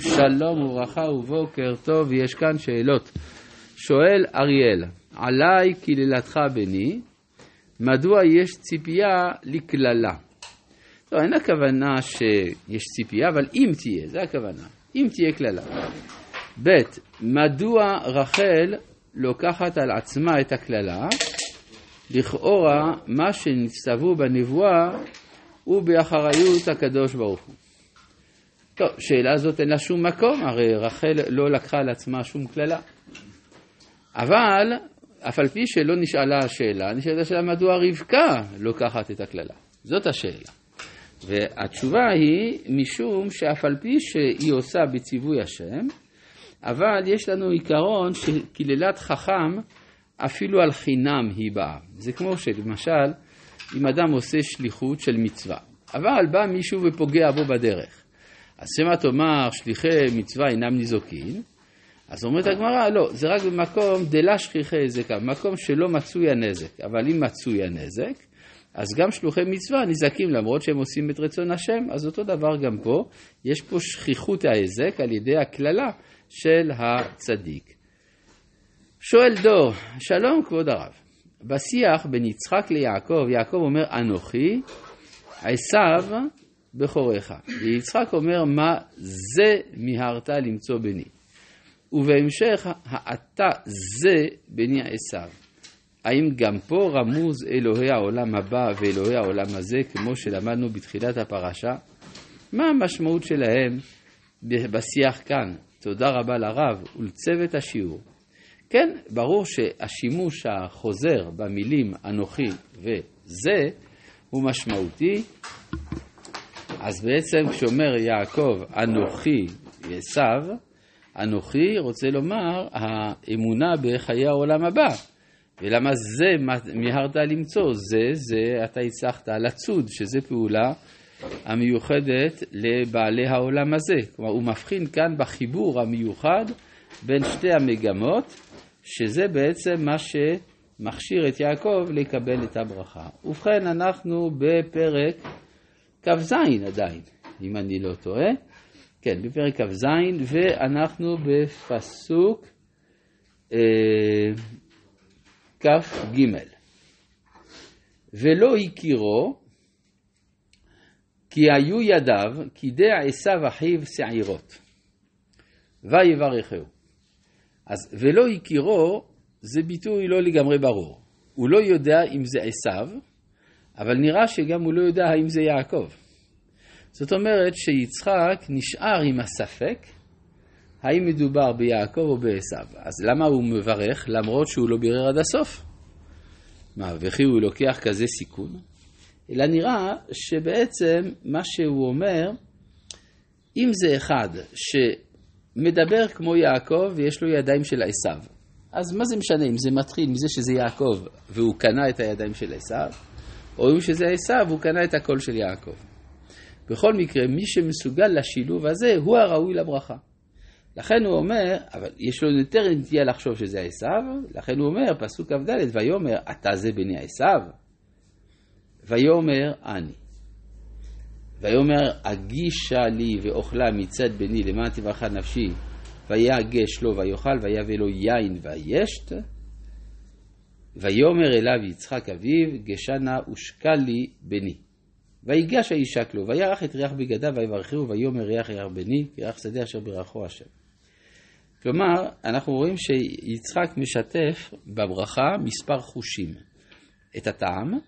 שלום וברכה ובוקר טוב, יש כאן שאלות. שואל אריאל, עליי קללתך בני, מדוע יש ציפייה לקללה? לא, אין הכוונה שיש ציפייה, אבל אם תהיה, זה הכוונה. אם תהיה קללה. ב', מדוע רחל לוקחת על עצמה את הקללה? לכאורה, מה שנצטוו בנבואה הוא באחריות הקדוש ברוך הוא. טוב, שאלה זאת אין לה שום מקום, הרי רחל לא לקחה על עצמה שום קללה. אבל, אף על פי שלא נשאלה השאלה, נשאלה השאלה מדוע רבקה לוקחת את הקללה. זאת השאלה. והתשובה היא משום שאף על פי שהיא עושה בציווי השם, אבל יש לנו עיקרון שקללת חכם אפילו על חינם היא באה. זה כמו שלמשל, אם אדם עושה שליחות של מצווה, אבל בא מישהו ופוגע בו בדרך. אז שמא תאמר שליחי מצווה אינם ניזוקין, אז אומרת הגמרא, לא, זה רק במקום דלה שכיחי היזקה, במקום שלא מצוי הנזק, אבל אם מצוי הנזק, אז גם שלוחי מצווה נזקים למרות שהם עושים את רצון השם, אז אותו דבר גם פה, יש פה שכיחות ההיזק על ידי הקללה של הצדיק. שואל דור, שלום כבוד הרב, בשיח בין יצחק ליעקב, יעקב אומר אנוכי, עשיו בכורך. ויצחק אומר מה זה מיהרת למצוא בני. ובהמשך האתה זה בני עשיו. האם גם פה רמוז אלוהי העולם הבא ואלוהי העולם הזה, כמו שלמדנו בתחילת הפרשה? מה המשמעות שלהם בשיח כאן? תודה רבה לרב ולצוות השיעור. כן, ברור שהשימוש החוזר במילים אנוכי וזה הוא משמעותי. אז בעצם כשאומר יעקב אנוכי עשיו, אנוכי רוצה לומר האמונה בחיי העולם הבא. ולמה זה מיהרת למצוא? זה, זה אתה הצלחת לצוד, שזה פעולה המיוחדת לבעלי העולם הזה. כלומר, הוא מבחין כאן בחיבור המיוחד בין שתי המגמות, שזה בעצם מה שמכשיר את יעקב לקבל את הברכה. ובכן, אנחנו בפרק כ"ז עדיין, אם אני לא טועה. כן, בפרק כ"ז, ואנחנו בפסוק אה, כ"ג. ולא הכירו, כי היו ידיו כדי עשיו אחיו שעירות, ויברכהו. אז ולא הכירו זה ביטוי לא לגמרי ברור. הוא לא יודע אם זה עשיו, אבל נראה שגם הוא לא יודע האם זה יעקב. זאת אומרת שיצחק נשאר עם הספק האם מדובר ביעקב או בעשו. אז למה הוא מברך למרות שהוא לא בירר עד הסוף? מה, וכי הוא לוקח כזה סיכון? אלא נראה שבעצם מה שהוא אומר, אם זה אחד שמדבר כמו יעקב ויש לו ידיים של עשו, אז מה זה משנה אם זה מתחיל מזה שזה יעקב והוא קנה את הידיים של עשו, או אם שזה עשו והוא קנה את הקול של יעקב. בכל מקרה, מי שמסוגל לשילוב הזה הוא הראוי לברכה. לכן הוא אומר, אבל יש לו יותר נטייה לחשוב שזה עשיו, לכן הוא אומר, פסוק כ"ד, ויאמר, אתה זה בני עשיו? ויאמר, אני. ויאמר, אגישה לי ואוכלה מצד בני למען תברכה נפשי, ויגש לו ויאכל, ויבא לו יין וישת. ויאמר אליו יצחק אביו, גשנה ושקל לי בני. ויגש האישה כלו, וירח את ריח בגדיו, ויברכהו, ויאמר ריח ריח בני, כריח שדה אשר ברכו השם. כלומר, אנחנו רואים שיצחק משתף בברכה מספר חושים. את הטעם,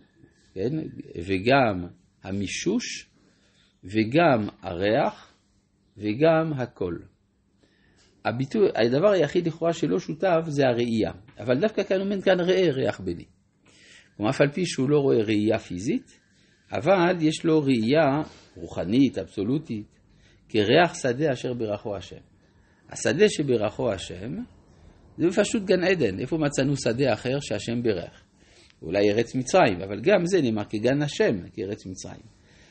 כן, וגם המישוש, וגם הריח, וגם הקול. הביטוי, הדבר היחיד לכאורה שלא שותף זה הראייה, אבל דווקא כאן אומר כאן ראה ריח בני. כלומר, אף על פי שהוא לא רואה ראייה פיזית, אבל יש לו ראייה רוחנית, אבסולוטית, כריח שדה אשר ברכו השם. השדה שברכו השם זה פשוט גן עדן. איפה מצאנו שדה אחר שהשם בירך? אולי ארץ מצרים, אבל גם זה נאמר כגן השם, כארץ מצרים.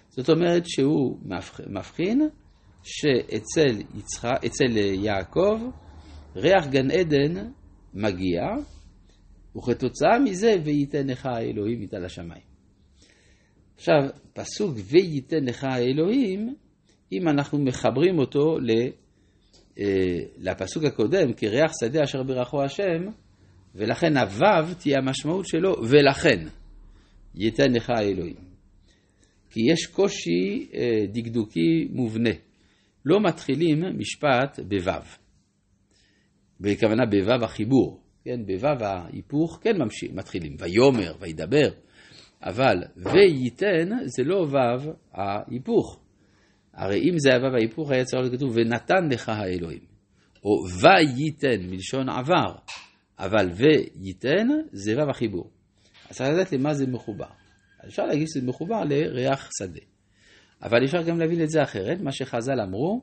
זאת אומרת שהוא מבחין שאצל יצח... אצל יעקב ריח גן עדן מגיע, וכתוצאה מזה וייתן לך האלוהים איתה לשמיים. עכשיו, פסוק וייתן לך האלוהים, אם אנחנו מחברים אותו לפסוק הקודם, כריח שדה אשר ברכו השם, ולכן הוו תהיה המשמעות שלו, ולכן ייתן לך האלוהים. כי יש קושי אה, דקדוקי מובנה. לא מתחילים משפט בוו. בכוונה בוו החיבור, כן, בוו ההיפוך כן ממשיך, מתחילים, ויאמר, וידבר, אבל וייתן זה לא וו ההיפוך. הרי אם זה היה וו ההיפוך היה צריך להיות כתוב ונתן לך האלוהים, או וייתן מלשון עבר, אבל וייתן זה וו החיבור. אז צריך לדעת למה זה מחובר. אפשר להגיד שזה מחובר לריח שדה. אבל אפשר גם להבין את זה אחרת, מה שחז"ל אמרו,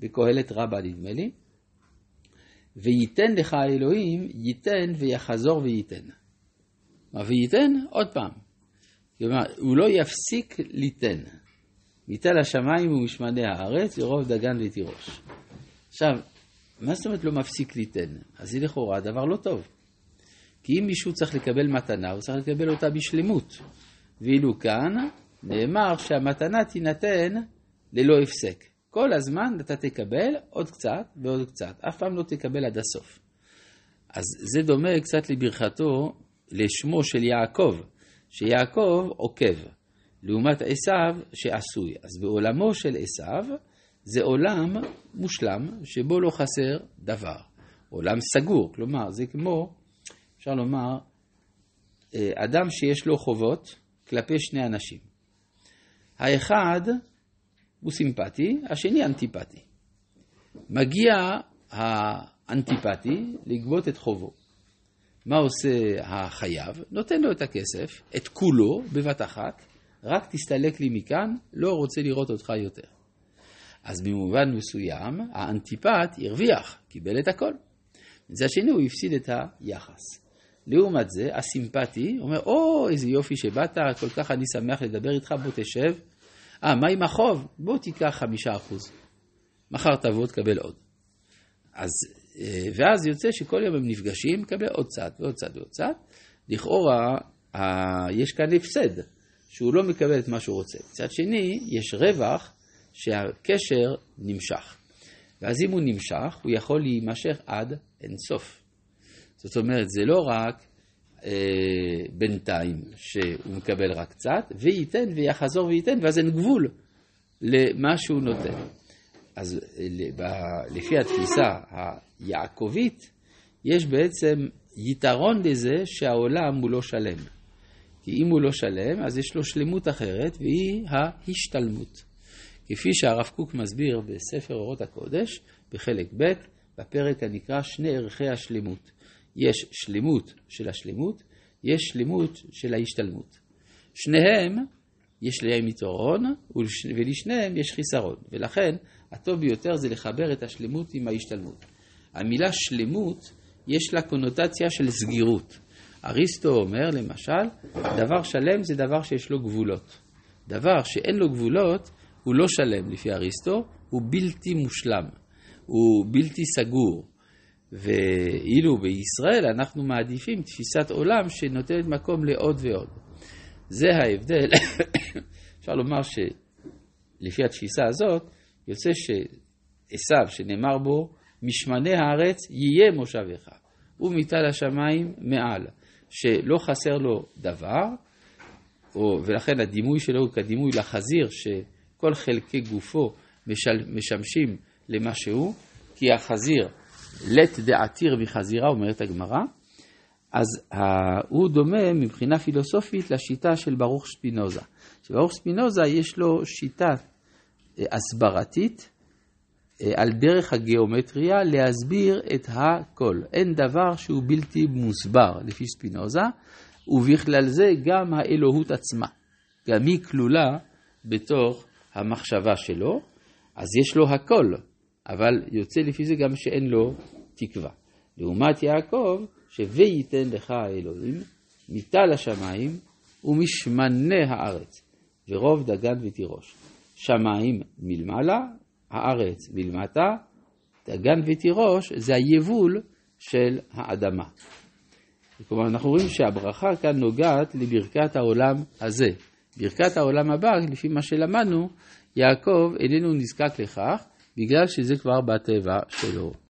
בקהלת רבה נדמה לי, וייתן לך האלוהים, ייתן ויחזור וייתן. מה וייתן? עוד פעם. כלומר, הוא לא יפסיק ליתן. מיטל השמיים ומשמני הארץ, ורוב דגן ותירוש. עכשיו, מה זאת אומרת לא מפסיק ליתן? אז זה לכאורה דבר לא טוב. כי אם מישהו צריך לקבל מתנה, הוא צריך לקבל אותה בשלמות. ואילו כאן נאמר שהמתנה תינתן ללא הפסק. כל הזמן אתה תקבל עוד קצת ועוד קצת, אף פעם לא תקבל עד הסוף. אז זה דומה קצת לברכתו לשמו של יעקב, שיעקב עוקב, לעומת עשיו שעשוי. אז בעולמו של עשיו זה עולם מושלם שבו לא חסר דבר. עולם סגור, כלומר זה כמו, אפשר לומר, אה, אדם שיש לו חובות כלפי שני אנשים. האחד הוא סימפטי, השני אנטיפטי. מגיע האנטיפטי לגבות את חובו. מה עושה החייב? נותן לו את הכסף, את כולו, בבת אחת, רק תסתלק לי מכאן, לא רוצה לראות אותך יותר. אז במובן מסוים, האנטיפט הרוויח, קיבל את הכל. מצד שני, הוא הפסיד את היחס. לעומת זה, הסימפטי אומר, או, איזה יופי שבאת, כל כך אני שמח לדבר איתך, בוא תשב. אה, מה עם החוב? בוא תיקח חמישה אחוז. מחר תבוא, תקבל עוד. אז, אה, ואז יוצא שכל יום הם נפגשים, מקבל עוד צד ועוד צד ועוד צד. לכאורה, יש כאן הפסד, שהוא לא מקבל את מה שהוא רוצה. מצד שני, יש רווח שהקשר נמשך. ואז אם הוא נמשך, הוא יכול להימשך עד אינסוף. זאת אומרת, זה לא רק אה, בינתיים שהוא מקבל רק קצת, וייתן ויחזור וייתן, ואז אין גבול למה שהוא נותן. אז לפי התפיסה היעקבית, יש בעצם יתרון לזה שהעולם הוא לא שלם. כי אם הוא לא שלם, אז יש לו שלמות אחרת, והיא ההשתלמות. כפי שהרב קוק מסביר בספר אורות הקודש, בחלק ב', בפרק הנקרא שני ערכי השלמות. יש שלמות של השלמות, יש שלמות של ההשתלמות. שניהם, יש להם יתרון, ולשניהם יש חיסרון. ולכן, הטוב ביותר זה לחבר את השלמות עם ההשתלמות. המילה שלמות, יש לה קונוטציה של סגירות. אריסטו אומר, למשל, דבר שלם זה דבר שיש לו גבולות. דבר שאין לו גבולות, הוא לא שלם לפי אריסטו, הוא בלתי מושלם, הוא בלתי סגור. ואילו בישראל אנחנו מעדיפים תפיסת עולם שנותנת מקום לעוד ועוד. זה ההבדל, אפשר לומר שלפי התפיסה הזאת, יוצא שעשו, שנאמר בו, משמני הארץ יהיה מושבך, ומטל השמיים מעל, שלא חסר לו דבר, או, ולכן הדימוי שלו הוא כדימוי לחזיר, שכל חלקי גופו משל, משמשים למשהו, כי החזיר לט דעתיר מחזירה, אומרת הגמרא, אז הוא דומה מבחינה פילוסופית לשיטה של ברוך ספינוזה. שברוך ספינוזה יש לו שיטה אה, הסברתית אה, על דרך הגיאומטריה להסביר את הכל. אין דבר שהוא בלתי מוסבר לפי ספינוזה, ובכלל זה גם האלוהות עצמה. גם היא כלולה בתוך המחשבה שלו, אז יש לו הכל, אבל יוצא לפי זה גם שאין לו תקווה. לעומת יעקב, ש"וייתן לך האלוהים, מטל השמיים ומשמני הארץ, ורוב דגן ותירוש. שמיים מלמעלה, הארץ מלמטה, דגן ותירוש זה היבול של האדמה. כלומר, אנחנו רואים שהברכה כאן נוגעת לברכת העולם הזה. ברכת העולם הבא, לפי מה שלמדנו, יעקב איננו נזקק לכך, בגלל שזה כבר בטבע שלו.